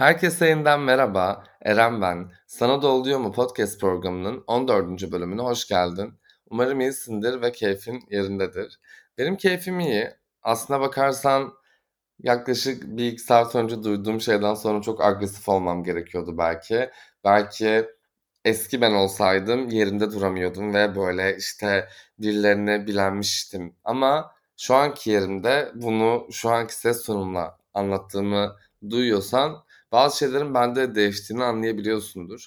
Herkese yeniden merhaba. Eren ben. Sana da mu podcast programının 14. bölümüne hoş geldin. Umarım iyisindir ve keyfin yerindedir. Benim keyfim iyi. Aslına bakarsan yaklaşık bir iki saat önce duyduğum şeyden sonra çok agresif olmam gerekiyordu belki. Belki eski ben olsaydım yerinde duramıyordum ve böyle işte birilerine bilenmiştim. Ama şu anki yerimde bunu şu anki ses tonumla anlattığımı duyuyorsan bazı şeylerin bende değiştiğini anlayabiliyorsundur.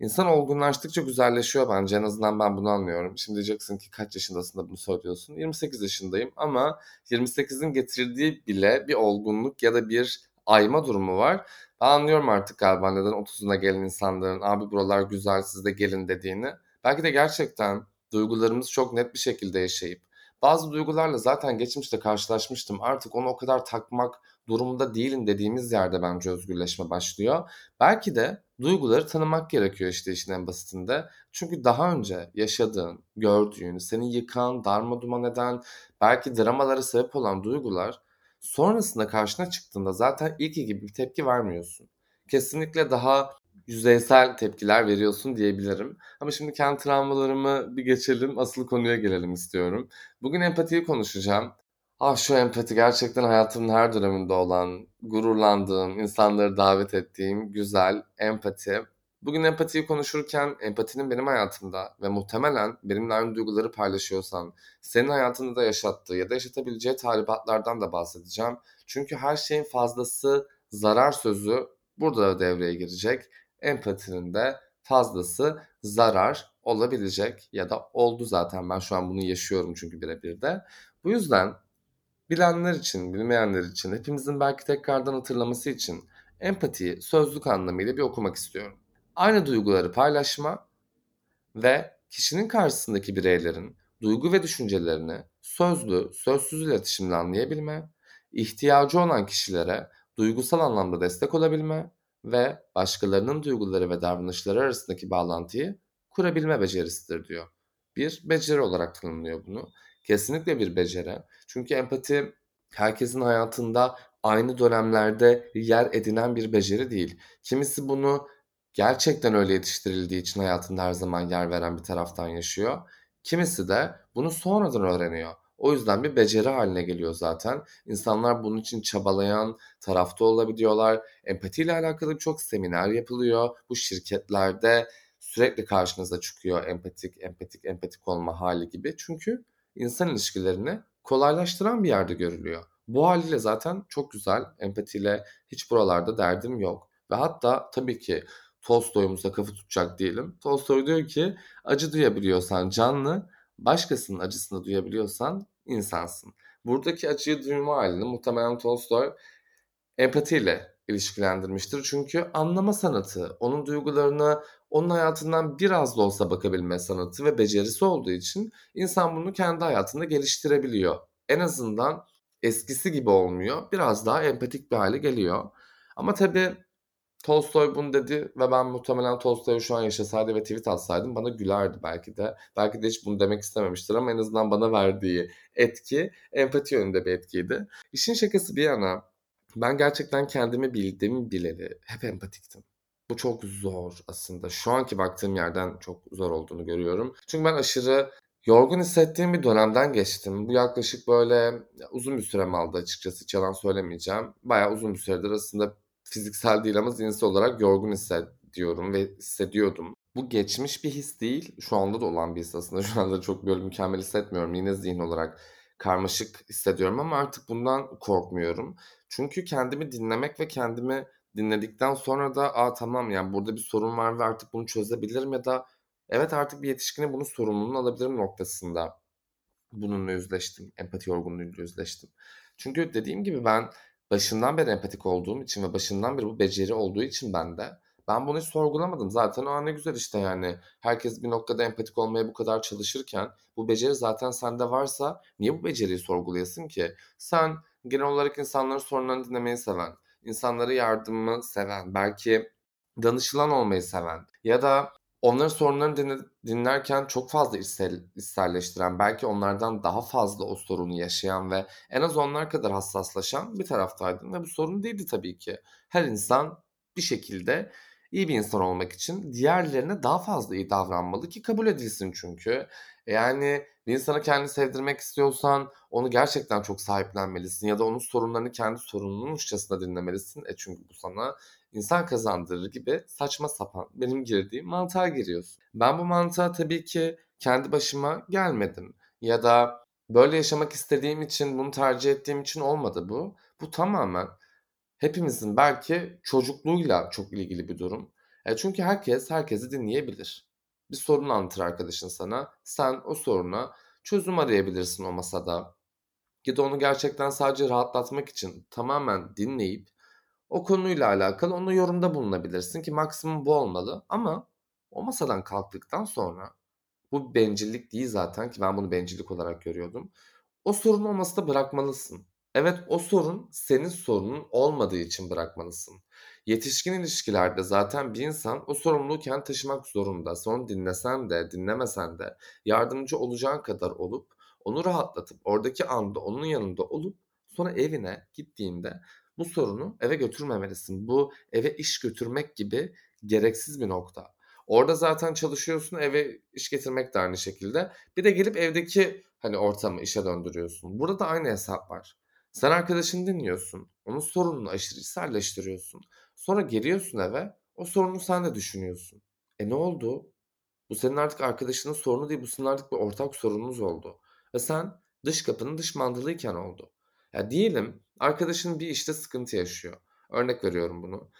İnsan olgunlaştıkça güzelleşiyor bence. En azından ben bunu anlıyorum. Şimdi diyeceksin ki kaç yaşındasın da bunu söylüyorsun. 28 yaşındayım ama 28'in getirdiği bile bir olgunluk ya da bir ayma durumu var. Ben anlıyorum artık galiba neden 30'una gelen insanların abi buralar güzel siz de gelin dediğini. Belki de gerçekten duygularımız çok net bir şekilde yaşayıp bazı duygularla zaten geçmişte karşılaşmıştım. Artık onu o kadar takmak durumunda değilim dediğimiz yerde bence özgürleşme başlıyor. Belki de duyguları tanımak gerekiyor işte işin en basitinde. Çünkü daha önce yaşadığın, gördüğün, seni yıkan, darma duman eden, belki dramalara sebep olan duygular sonrasında karşına çıktığında zaten ilk gibi bir tepki vermiyorsun. Kesinlikle daha yüzeysel tepkiler veriyorsun diyebilirim. Ama şimdi kendi travmalarımı bir geçelim, asıl konuya gelelim istiyorum. Bugün empatiyi konuşacağım. Ah şu empati gerçekten hayatımın her döneminde olan, gururlandığım, insanları davet ettiğim güzel empati. Bugün empatiyi konuşurken empatinin benim hayatımda ve muhtemelen benimle aynı duyguları paylaşıyorsan senin hayatında da yaşattığı ya da yaşatabileceği tahribatlardan da bahsedeceğim. Çünkü her şeyin fazlası zarar sözü burada da devreye girecek. Empatinin de fazlası zarar olabilecek ya da oldu zaten ben şu an bunu yaşıyorum çünkü birebir de. Bu yüzden Bilenler için, bilmeyenler için, hepimizin belki tekrardan hatırlaması için empatiyi sözlük anlamıyla bir okumak istiyorum. Aynı duyguları paylaşma ve kişinin karşısındaki bireylerin duygu ve düşüncelerini sözlü, sözsüz iletişimle anlayabilme, ihtiyacı olan kişilere duygusal anlamda destek olabilme ve başkalarının duyguları ve davranışları arasındaki bağlantıyı kurabilme becerisidir diyor. Bir beceri olarak tanımlıyor bunu. Kesinlikle bir beceri. Çünkü empati herkesin hayatında aynı dönemlerde yer edinen bir beceri değil. Kimisi bunu gerçekten öyle yetiştirildiği için hayatında her zaman yer veren bir taraftan yaşıyor. Kimisi de bunu sonradan öğreniyor. O yüzden bir beceri haline geliyor zaten. İnsanlar bunun için çabalayan tarafta olabiliyorlar. Empatiyle alakalı çok seminer yapılıyor. Bu şirketlerde sürekli karşınıza çıkıyor empatik, empatik, empatik olma hali gibi. Çünkü insan ilişkilerini kolaylaştıran bir yerde görülüyor. Bu haliyle zaten çok güzel. Empatiyle hiç buralarda derdim yok. Ve hatta tabii ki Tolstoy'umuza kafa tutacak diyelim. Tolstoy diyor ki acı duyabiliyorsan canlı, başkasının acısını duyabiliyorsan insansın. Buradaki acıyı duyma halini muhtemelen Tolstoy empatiyle ilişkilendirmiştir. Çünkü anlama sanatı, onun duygularını onun hayatından biraz da olsa bakabilme sanatı ve becerisi olduğu için insan bunu kendi hayatında geliştirebiliyor. En azından eskisi gibi olmuyor. Biraz daha empatik bir hale geliyor. Ama tabii Tolstoy bunu dedi ve ben muhtemelen Tolstoy'u şu an yaşasaydı ve tweet atsaydım bana gülerdi belki de. Belki de hiç bunu demek istememiştir ama en azından bana verdiği etki empati yönünde bir etkiydi. İşin şakası bir yana ben gerçekten kendimi bildim bileli hep empatiktim. Bu çok zor aslında. Şu anki baktığım yerden çok zor olduğunu görüyorum. Çünkü ben aşırı yorgun hissettiğim bir dönemden geçtim. Bu yaklaşık böyle uzun bir sürem aldı açıkçası. Hiç yalan söylemeyeceğim. Bayağı uzun bir süredir aslında fiziksel değil ama zihinsel olarak yorgun hissediyorum ve hissediyordum. Bu geçmiş bir his değil. Şu anda da olan bir his aslında. Şu anda çok böyle mükemmel hissetmiyorum. Yine zihin olarak karmaşık hissediyorum ama artık bundan korkmuyorum. Çünkü kendimi dinlemek ve kendimi dinledikten sonra da aa tamam yani burada bir sorun var ve artık bunu çözebilirim ya da evet artık bir yetişkine bunun sorumluluğunu alabilirim noktasında bununla yüzleştim. Empati yorgunluğuyla yüzleştim. Çünkü dediğim gibi ben başından beri empatik olduğum için ve başından beri bu beceri olduğu için bende ben bunu hiç sorgulamadım. Zaten o ne güzel işte yani. Herkes bir noktada empatik olmaya bu kadar çalışırken bu beceri zaten sende varsa niye bu beceriyi sorgulayasın ki? Sen genel olarak insanların sorunlarını dinlemeyi seven, insanlara yardımı seven, belki danışılan olmayı seven ya da onların sorunlarını dinlerken çok fazla içsel, içselleştiren, belki onlardan daha fazla o sorunu yaşayan ve en az onlar kadar hassaslaşan bir taraftaydın ve bu sorun değildi tabii ki. Her insan bir şekilde iyi bir insan olmak için diğerlerine daha fazla iyi davranmalı ki kabul edilsin çünkü. Yani bir insana kendini sevdirmek istiyorsan onu gerçekten çok sahiplenmelisin ya da onun sorunlarını kendi sorununmuşçasına dinlemelisin. E çünkü bu sana insan kazandırır gibi saçma sapan benim girdiğim mantığa giriyorsun. Ben bu mantığa tabii ki kendi başıma gelmedim ya da böyle yaşamak istediğim için bunu tercih ettiğim için olmadı bu. Bu tamamen hepimizin belki çocukluğuyla çok ilgili bir durum. E çünkü herkes herkesi dinleyebilir. Bir sorun anlatır arkadaşın sana. Sen o soruna çözüm arayabilirsin o masada. Ya da onu gerçekten sadece rahatlatmak için tamamen dinleyip o konuyla alakalı ona yorumda bulunabilirsin ki maksimum bu olmalı. Ama o masadan kalktıktan sonra bu bencillik değil zaten ki ben bunu bencillik olarak görüyordum. O sorunu o masada bırakmalısın. Evet o sorun senin sorunun olmadığı için bırakmalısın. Yetişkin ilişkilerde zaten bir insan o sorumluluğu kendi taşımak zorunda. Son dinlesen de dinlemesen de yardımcı olacağın kadar olup onu rahatlatıp oradaki anda onun yanında olup sonra evine gittiğinde bu sorunu eve götürmemelisin. Bu eve iş götürmek gibi gereksiz bir nokta. Orada zaten çalışıyorsun eve iş getirmek de aynı şekilde. Bir de gelip evdeki hani ortamı işe döndürüyorsun. Burada da aynı hesap var. Sen arkadaşını dinliyorsun. Onun sorununu aşırı içselleştiriyorsun. Sonra geliyorsun eve. O sorunu sen de düşünüyorsun. E ne oldu? Bu senin artık arkadaşının sorunu değil. Bu senin artık bir ortak sorununuz oldu. Ve sen dış kapının dış mandalıyken oldu. Ya diyelim arkadaşın bir işte sıkıntı yaşıyor. Örnek veriyorum bunu.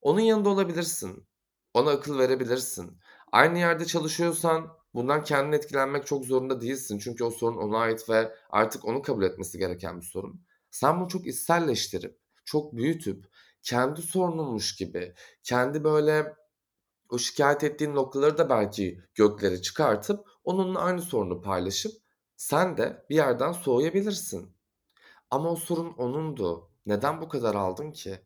Onun yanında olabilirsin. Ona akıl verebilirsin. Aynı yerde çalışıyorsan bundan kendin etkilenmek çok zorunda değilsin. Çünkü o sorun ona ait ve artık onu kabul etmesi gereken bir sorun. Sen bunu çok içselleştirip, çok büyütüp, kendi sorununmuş gibi, kendi böyle o şikayet ettiğin noktaları da belki göklere çıkartıp onunla aynı sorunu paylaşıp sen de bir yerden soğuyabilirsin. Ama o sorun onundu. Neden bu kadar aldın ki?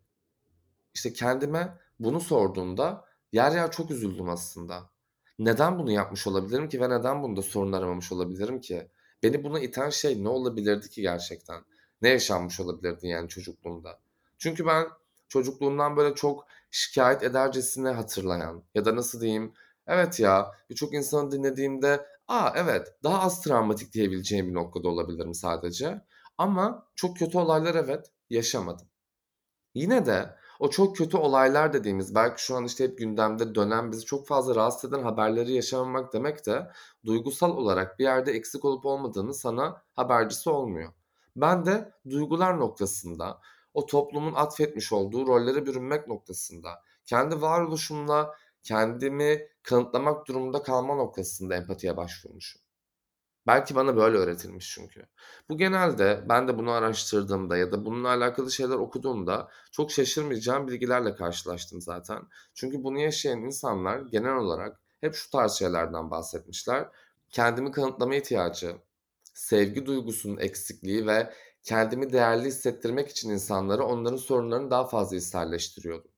İşte kendime bunu sorduğumda yer yer çok üzüldüm aslında. Neden bunu yapmış olabilirim ki ve neden bunda sorun aramamış olabilirim ki? Beni buna iten şey ne olabilirdi ki gerçekten? Ne yaşanmış olabilirdi yani çocukluğumda? Çünkü ben çocukluğumdan böyle çok şikayet edercesine hatırlayan ya da nasıl diyeyim evet ya birçok insanı dinlediğimde aa evet daha az travmatik diyebileceğim bir noktada olabilirim sadece. Ama çok kötü olaylar evet yaşamadım. Yine de o çok kötü olaylar dediğimiz belki şu an işte hep gündemde dönen bizi çok fazla rahatsız eden haberleri yaşamamak demek de duygusal olarak bir yerde eksik olup olmadığını sana habercisi olmuyor. Ben de duygular noktasında o toplumun atfetmiş olduğu rollere bürünmek noktasında kendi varoluşumla kendimi kanıtlamak durumunda kalma noktasında empatiye başvurmuşum. Belki bana böyle öğretilmiş çünkü. Bu genelde ben de bunu araştırdığımda ya da bununla alakalı şeyler okuduğumda çok şaşırmayacağım bilgilerle karşılaştım zaten. Çünkü bunu yaşayan insanlar genel olarak hep şu tarz şeylerden bahsetmişler. Kendimi kanıtlama ihtiyacı, sevgi duygusunun eksikliği ve kendimi değerli hissettirmek için insanlara onların sorunlarını daha fazla içselleştiriyordum.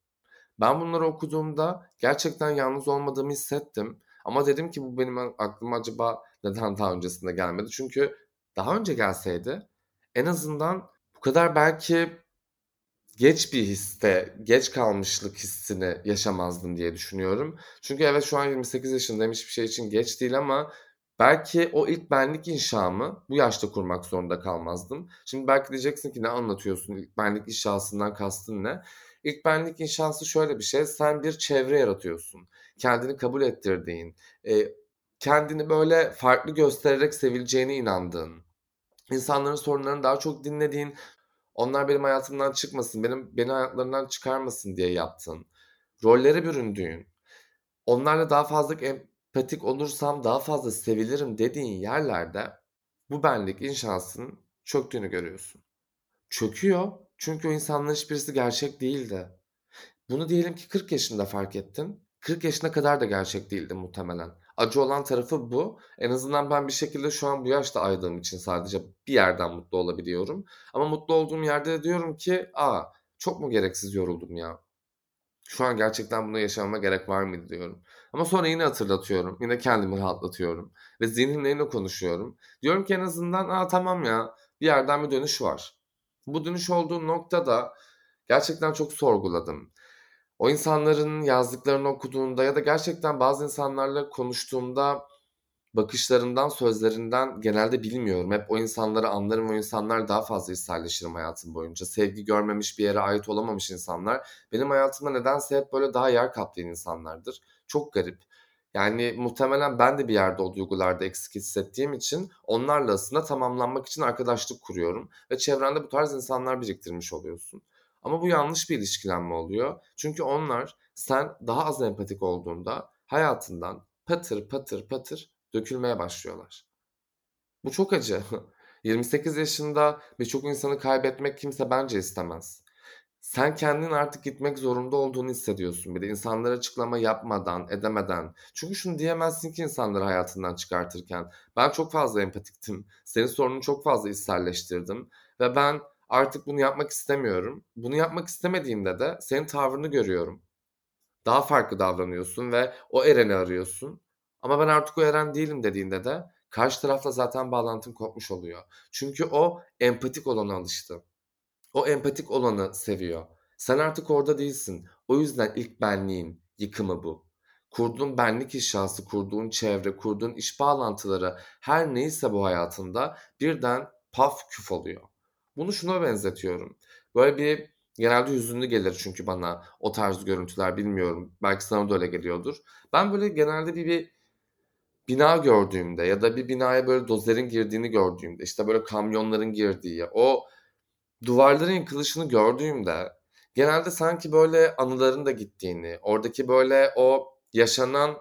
Ben bunları okuduğumda gerçekten yalnız olmadığımı hissettim. Ama dedim ki bu benim aklıma acaba neden daha öncesinde gelmedi? Çünkü daha önce gelseydi en azından bu kadar belki geç bir hisse, geç kalmışlık hissini yaşamazdım diye düşünüyorum. Çünkü evet şu an 28 yaşındayım hiçbir şey için geç değil ama belki o ilk benlik inşamı bu yaşta kurmak zorunda kalmazdım. Şimdi belki diyeceksin ki ne anlatıyorsun ilk benlik inşasından kastın ne? İlk benlik inşası şöyle bir şey. Sen bir çevre yaratıyorsun. Kendini kabul ettirdiğin, e, kendini böyle farklı göstererek sevileceğine inandığın, insanların sorunlarını daha çok dinlediğin, onlar benim hayatımdan çıkmasın, benim beni hayatlarından çıkarmasın diye yaptığın, rollere büründüğün, onlarla daha fazla empatik olursam daha fazla sevilirim dediğin yerlerde bu benlik inşasının çöktüğünü görüyorsun. Çöküyor çünkü o insanların hiçbirisi gerçek değildi. Bunu diyelim ki 40 yaşında fark ettin. 40 yaşına kadar da gerçek değildi muhtemelen. Acı olan tarafı bu. En azından ben bir şekilde şu an bu yaşta aydığım için sadece bir yerden mutlu olabiliyorum. Ama mutlu olduğum yerde de diyorum ki aa çok mu gereksiz yoruldum ya. Şu an gerçekten bunu yaşamama gerek var mıydı diyorum. Ama sonra yine hatırlatıyorum. Yine kendimi rahatlatıyorum. Ve zihnimle yine konuşuyorum. Diyorum ki en azından aa tamam ya bir yerden bir dönüş var. Bu dönüş olduğu noktada gerçekten çok sorguladım. O insanların yazdıklarını okuduğunda ya da gerçekten bazı insanlarla konuştuğumda bakışlarından, sözlerinden genelde bilmiyorum. Hep o insanları anlarım. O insanlar daha fazla içselleşirim hayatım boyunca. Sevgi görmemiş, bir yere ait olamamış insanlar. Benim hayatımda nedense hep böyle daha yer kaplayan insanlardır. Çok garip. Yani muhtemelen ben de bir yerde o duygularda eksik hissettiğim için onlarla aslında tamamlanmak için arkadaşlık kuruyorum. Ve çevrende bu tarz insanlar biriktirmiş oluyorsun. Ama bu yanlış bir ilişkilenme oluyor. Çünkü onlar sen daha az empatik olduğunda hayatından patır patır patır dökülmeye başlıyorlar. Bu çok acı. 28 yaşında birçok insanı kaybetmek kimse bence istemez. Sen kendin artık gitmek zorunda olduğunu hissediyorsun bir de insanlara açıklama yapmadan, edemeden. Çünkü şunu diyemezsin ki insanları hayatından çıkartırken. Ben çok fazla empatiktim. Senin sorununu çok fazla içselleştirdim. Ve ben artık bunu yapmak istemiyorum. Bunu yapmak istemediğimde de senin tavrını görüyorum. Daha farklı davranıyorsun ve o Eren'i arıyorsun. Ama ben artık o Eren değilim dediğinde de karşı tarafla zaten bağlantın kopmuş oluyor. Çünkü o empatik olana alıştı. O empatik olanı seviyor. Sen artık orada değilsin. O yüzden ilk benliğin yıkımı bu. Kurduğun benlik inşası, kurduğun çevre, kurduğun iş bağlantıları her neyse bu hayatında birden paf küf oluyor. Bunu şuna benzetiyorum. Böyle bir genelde hüzünlü gelir çünkü bana o tarz görüntüler bilmiyorum. Belki sana da öyle geliyordur. Ben böyle genelde bir, bir bina gördüğümde ya da bir binaya böyle dozerin girdiğini gördüğümde işte böyle kamyonların girdiği o duvarların yıkılışını gördüğümde genelde sanki böyle anıların da gittiğini, oradaki böyle o yaşanan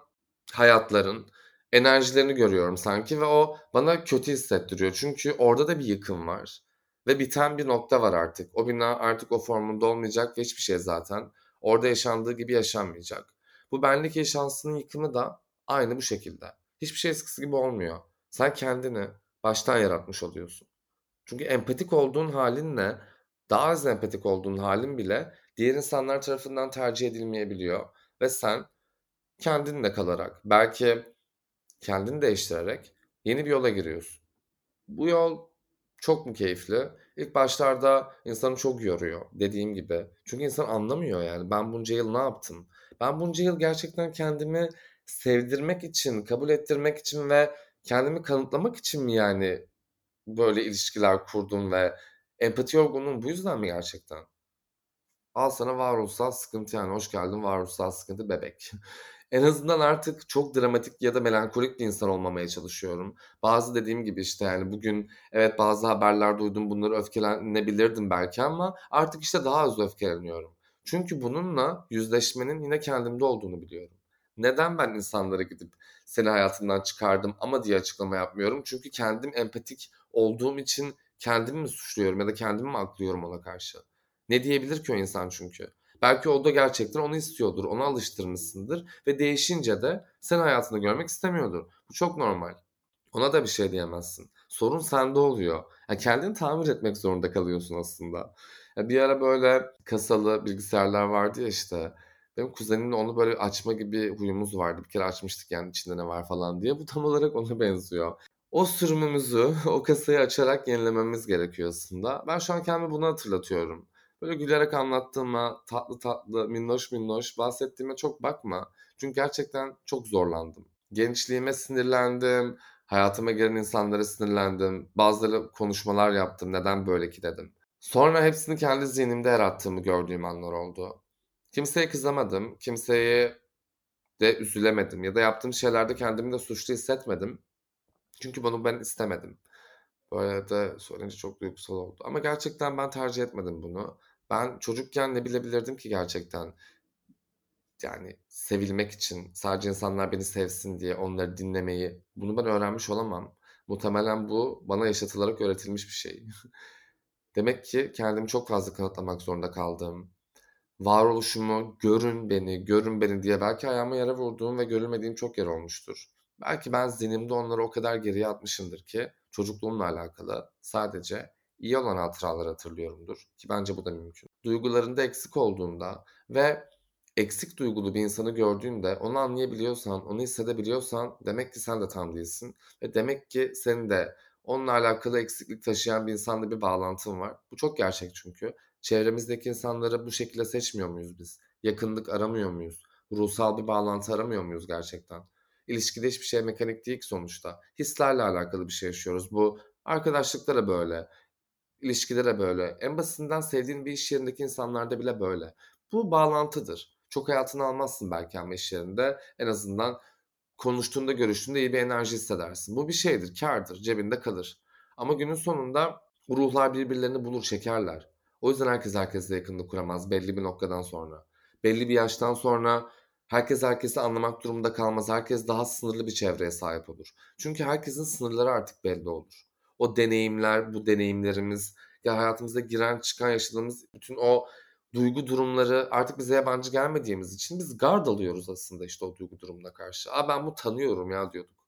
hayatların enerjilerini görüyorum sanki ve o bana kötü hissettiriyor. Çünkü orada da bir yıkım var ve biten bir nokta var artık. O bina artık o formunda olmayacak ve hiçbir şey zaten orada yaşandığı gibi yaşanmayacak. Bu benlik yaşantısının yıkımı da aynı bu şekilde. Hiçbir şey eskisi gibi olmuyor. Sen kendini baştan yaratmış oluyorsun. Çünkü empatik olduğun halinle daha az empatik olduğun halin bile diğer insanlar tarafından tercih edilmeyebiliyor. Ve sen kendinle kalarak, belki kendini değiştirerek yeni bir yola giriyorsun. Bu yol çok mu keyifli? İlk başlarda insanı çok yoruyor dediğim gibi. Çünkü insan anlamıyor yani ben bunca yıl ne yaptım? Ben bunca yıl gerçekten kendimi sevdirmek için, kabul ettirmek için ve kendimi kanıtlamak için mi yani böyle ilişkiler kurdum ve empati yorgunluğum bu yüzden mi gerçekten? Al sana varoluşsal sıkıntı yani hoş geldin varoluşsal sıkıntı bebek. En azından artık çok dramatik ya da melankolik bir insan olmamaya çalışıyorum. Bazı dediğim gibi işte yani bugün evet bazı haberler duydum bunları öfkelenebilirdim belki ama artık işte daha az öfkeleniyorum. Çünkü bununla yüzleşmenin yine kendimde olduğunu biliyorum. Neden ben insanlara gidip seni hayatından çıkardım ama diye açıklama yapmıyorum? Çünkü kendim empatik olduğum için kendimi mi suçluyorum ya da kendimi mi aklıyorum ona karşı? Ne diyebilir ki o insan çünkü? Belki o da gerçekten onu istiyordur, ona alıştırmışsındır ve değişince de sen hayatında görmek istemiyordur. Bu çok normal. Ona da bir şey diyemezsin. Sorun sende oluyor. Yani kendini tamir etmek zorunda kalıyorsun aslında. Ya bir ara böyle kasalı bilgisayarlar vardı ya işte. Benim kuzenimle onu böyle açma gibi huyumuz vardı. Bir kere açmıştık yani içinde ne var falan diye. Bu tam olarak ona benziyor. O sürümümüzü, o kasayı açarak yenilememiz gerekiyor aslında. Ben şu an kendime bunu hatırlatıyorum. Böyle gülerek anlattığıma, tatlı tatlı, minnoş minnoş bahsettiğime çok bakma. Çünkü gerçekten çok zorlandım. Gençliğime sinirlendim, hayatıma giren insanlara sinirlendim. Bazıları konuşmalar yaptım, neden böyle ki dedim. Sonra hepsini kendi zihnimde yarattığımı gördüğüm anlar oldu. Kimseye kızamadım, kimseye de üzülemedim ya da yaptığım şeylerde kendimi de suçlu hissetmedim. Çünkü bunu ben istemedim. Böyle de söyleyince çok duygusal oldu. Ama gerçekten ben tercih etmedim bunu. Ben çocukken ne bilebilirdim ki gerçekten? Yani sevilmek için, sadece insanlar beni sevsin diye onları dinlemeyi, bunu ben öğrenmiş olamam. Muhtemelen bu bana yaşatılarak öğretilmiş bir şey. Demek ki kendimi çok fazla kanıtlamak zorunda kaldım. Varoluşumu görün beni, görün beni diye belki ayağıma yara vurduğum ve görülmediğim çok yer olmuştur. Belki ben zihnimde onları o kadar geriye atmışımdır ki çocukluğumla alakalı sadece iyi olan hatıralar hatırlıyorumdur ki bence bu da mümkün. Duygularında eksik olduğunda ve eksik duygulu bir insanı gördüğünde onu anlayabiliyorsan, onu hissedebiliyorsan demek ki sen de tam değilsin ve demek ki senin de onunla alakalı eksiklik taşıyan bir insanla bir bağlantın var. Bu çok gerçek çünkü. Çevremizdeki insanları bu şekilde seçmiyor muyuz biz? Yakınlık aramıyor muyuz? Ruhsal bir bağlantı aramıyor muyuz gerçekten? İlişkide hiçbir şey mekanik değil ki sonuçta. Hislerle alakalı bir şey yaşıyoruz. Bu arkadaşlıkta da böyle, ilişkide de böyle. En basitinden sevdiğin bir iş yerindeki insanlarda bile böyle. Bu bağlantıdır. Çok hayatını almazsın belki ama iş yerinde. En azından konuştuğunda, görüştüğünde iyi bir enerji hissedersin. Bu bir şeydir, kârdır, cebinde kalır. Ama günün sonunda ruhlar birbirlerini bulur, çekerler. O yüzden herkes herkesle yakınlık kuramaz belli bir noktadan sonra. Belli bir yaştan sonra herkes herkesi anlamak durumunda kalmaz. Herkes daha sınırlı bir çevreye sahip olur. Çünkü herkesin sınırları artık belli olur. O deneyimler, bu deneyimlerimiz, ya hayatımıza giren çıkan yaşadığımız bütün o duygu durumları artık bize yabancı gelmediğimiz için biz gard alıyoruz aslında işte o duygu durumuna karşı. Aa ben bu tanıyorum ya diyorduk.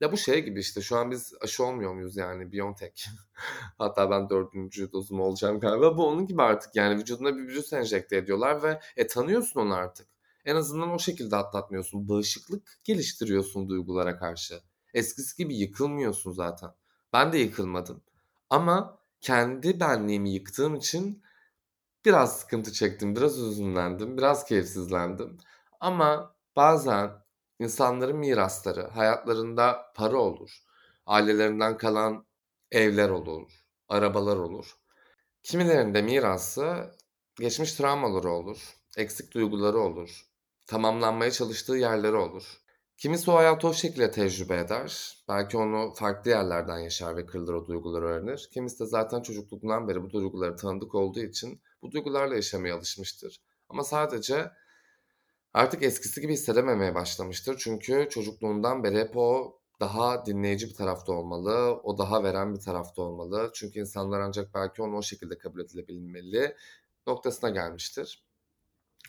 Ya bu şey gibi işte şu an biz aşı olmuyor muyuz yani Biontech. Hatta ben dördüncü dozum olacağım galiba. Bu onun gibi artık yani vücuduna bir virüs enjekte ediyorlar ve e, tanıyorsun onu artık. En azından o şekilde atlatmıyorsun. Bağışıklık geliştiriyorsun duygulara karşı. Eskisi gibi yıkılmıyorsun zaten. Ben de yıkılmadım. Ama kendi benliğimi yıktığım için biraz sıkıntı çektim, biraz üzünlendim, biraz keyifsizlendim. Ama bazen insanların mirasları, hayatlarında para olur, ailelerinden kalan evler olur, arabalar olur. Kimilerinde mirası geçmiş travmaları olur, eksik duyguları olur, tamamlanmaya çalıştığı yerleri olur. Kimisi o hayatı o şekilde tecrübe eder. Belki onu farklı yerlerden yaşar ve kırılır o duyguları öğrenir. Kimisi de zaten çocukluğundan beri bu duyguları tanıdık olduğu için bu duygularla yaşamaya alışmıştır. Ama sadece artık eskisi gibi hissedememeye başlamıştır. Çünkü çocukluğundan beri hep o daha dinleyici bir tarafta olmalı, o daha veren bir tarafta olmalı. Çünkü insanlar ancak belki onu o şekilde kabul edilebilmeli noktasına gelmiştir.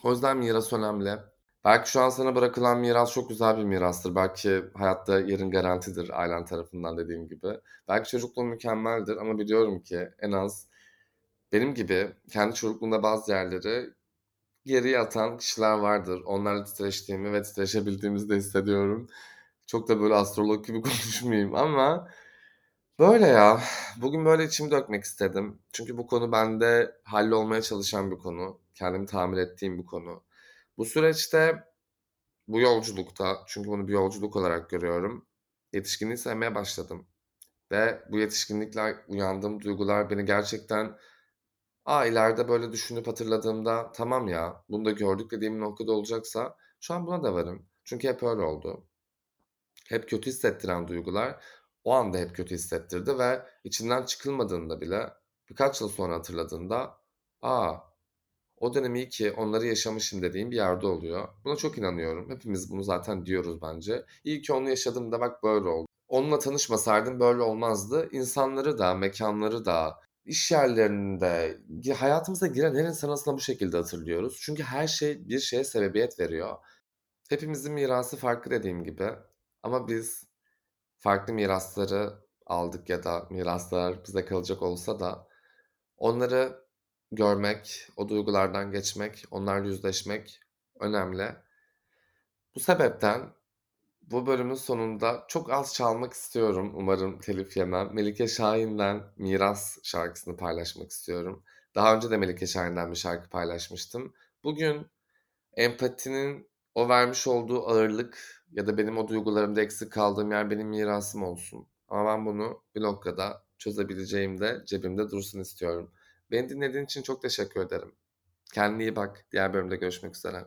O yüzden miras önemli. Belki şu an sana bırakılan miras çok güzel bir mirastır. Belki hayatta yerin garantidir ailen tarafından dediğim gibi. Belki çocukluğun mükemmeldir ama biliyorum ki en az benim gibi kendi çocukluğunda bazı yerleri geriye atan kişiler vardır. Onlarla titreştiğimi ve titreşebildiğimizi de hissediyorum. Çok da böyle astrolog gibi konuşmayayım ama böyle ya. Bugün böyle içimi dökmek istedim. Çünkü bu konu bende hallolmaya çalışan bir konu. Kendimi tamir ettiğim bir konu. Bu süreçte, bu yolculukta, çünkü bunu bir yolculuk olarak görüyorum, yetişkinliği sevmeye başladım. Ve bu yetişkinlikler, uyandığım duygular beni gerçekten a ileride böyle düşünüp hatırladığımda tamam ya bunu da gördük dediğim noktada olacaksa şu an buna da varım. Çünkü hep öyle oldu. Hep kötü hissettiren duygular o anda hep kötü hissettirdi ve içinden çıkılmadığında bile birkaç yıl sonra hatırladığında aa o dönem iyi ki onları yaşamışım dediğim bir yerde oluyor. Buna çok inanıyorum. Hepimiz bunu zaten diyoruz bence. İyi ki onu yaşadım da bak böyle oldu. Onunla tanışmasaydım böyle olmazdı. İnsanları da, mekanları da, iş yerlerinde, hayatımıza giren her insan aslında bu şekilde hatırlıyoruz. Çünkü her şey bir şeye sebebiyet veriyor. Hepimizin mirası farklı dediğim gibi. Ama biz farklı mirasları aldık ya da miraslar bize kalacak olsa da onları görmek, o duygulardan geçmek, onlarla yüzleşmek önemli. Bu sebepten bu bölümün sonunda çok az çalmak istiyorum. Umarım telif yemem. Melike Şahin'den Miras şarkısını paylaşmak istiyorum. Daha önce de Melike Şahin'den bir şarkı paylaşmıştım. Bugün empatinin o vermiş olduğu ağırlık ya da benim o duygularımda eksik kaldığım yer benim mirasım olsun. Ama ben bunu bir noktada çözebileceğim de cebimde dursun istiyorum. Beni dinlediğin için çok teşekkür ederim. Kendine iyi bak. Diğer bölümde görüşmek üzere.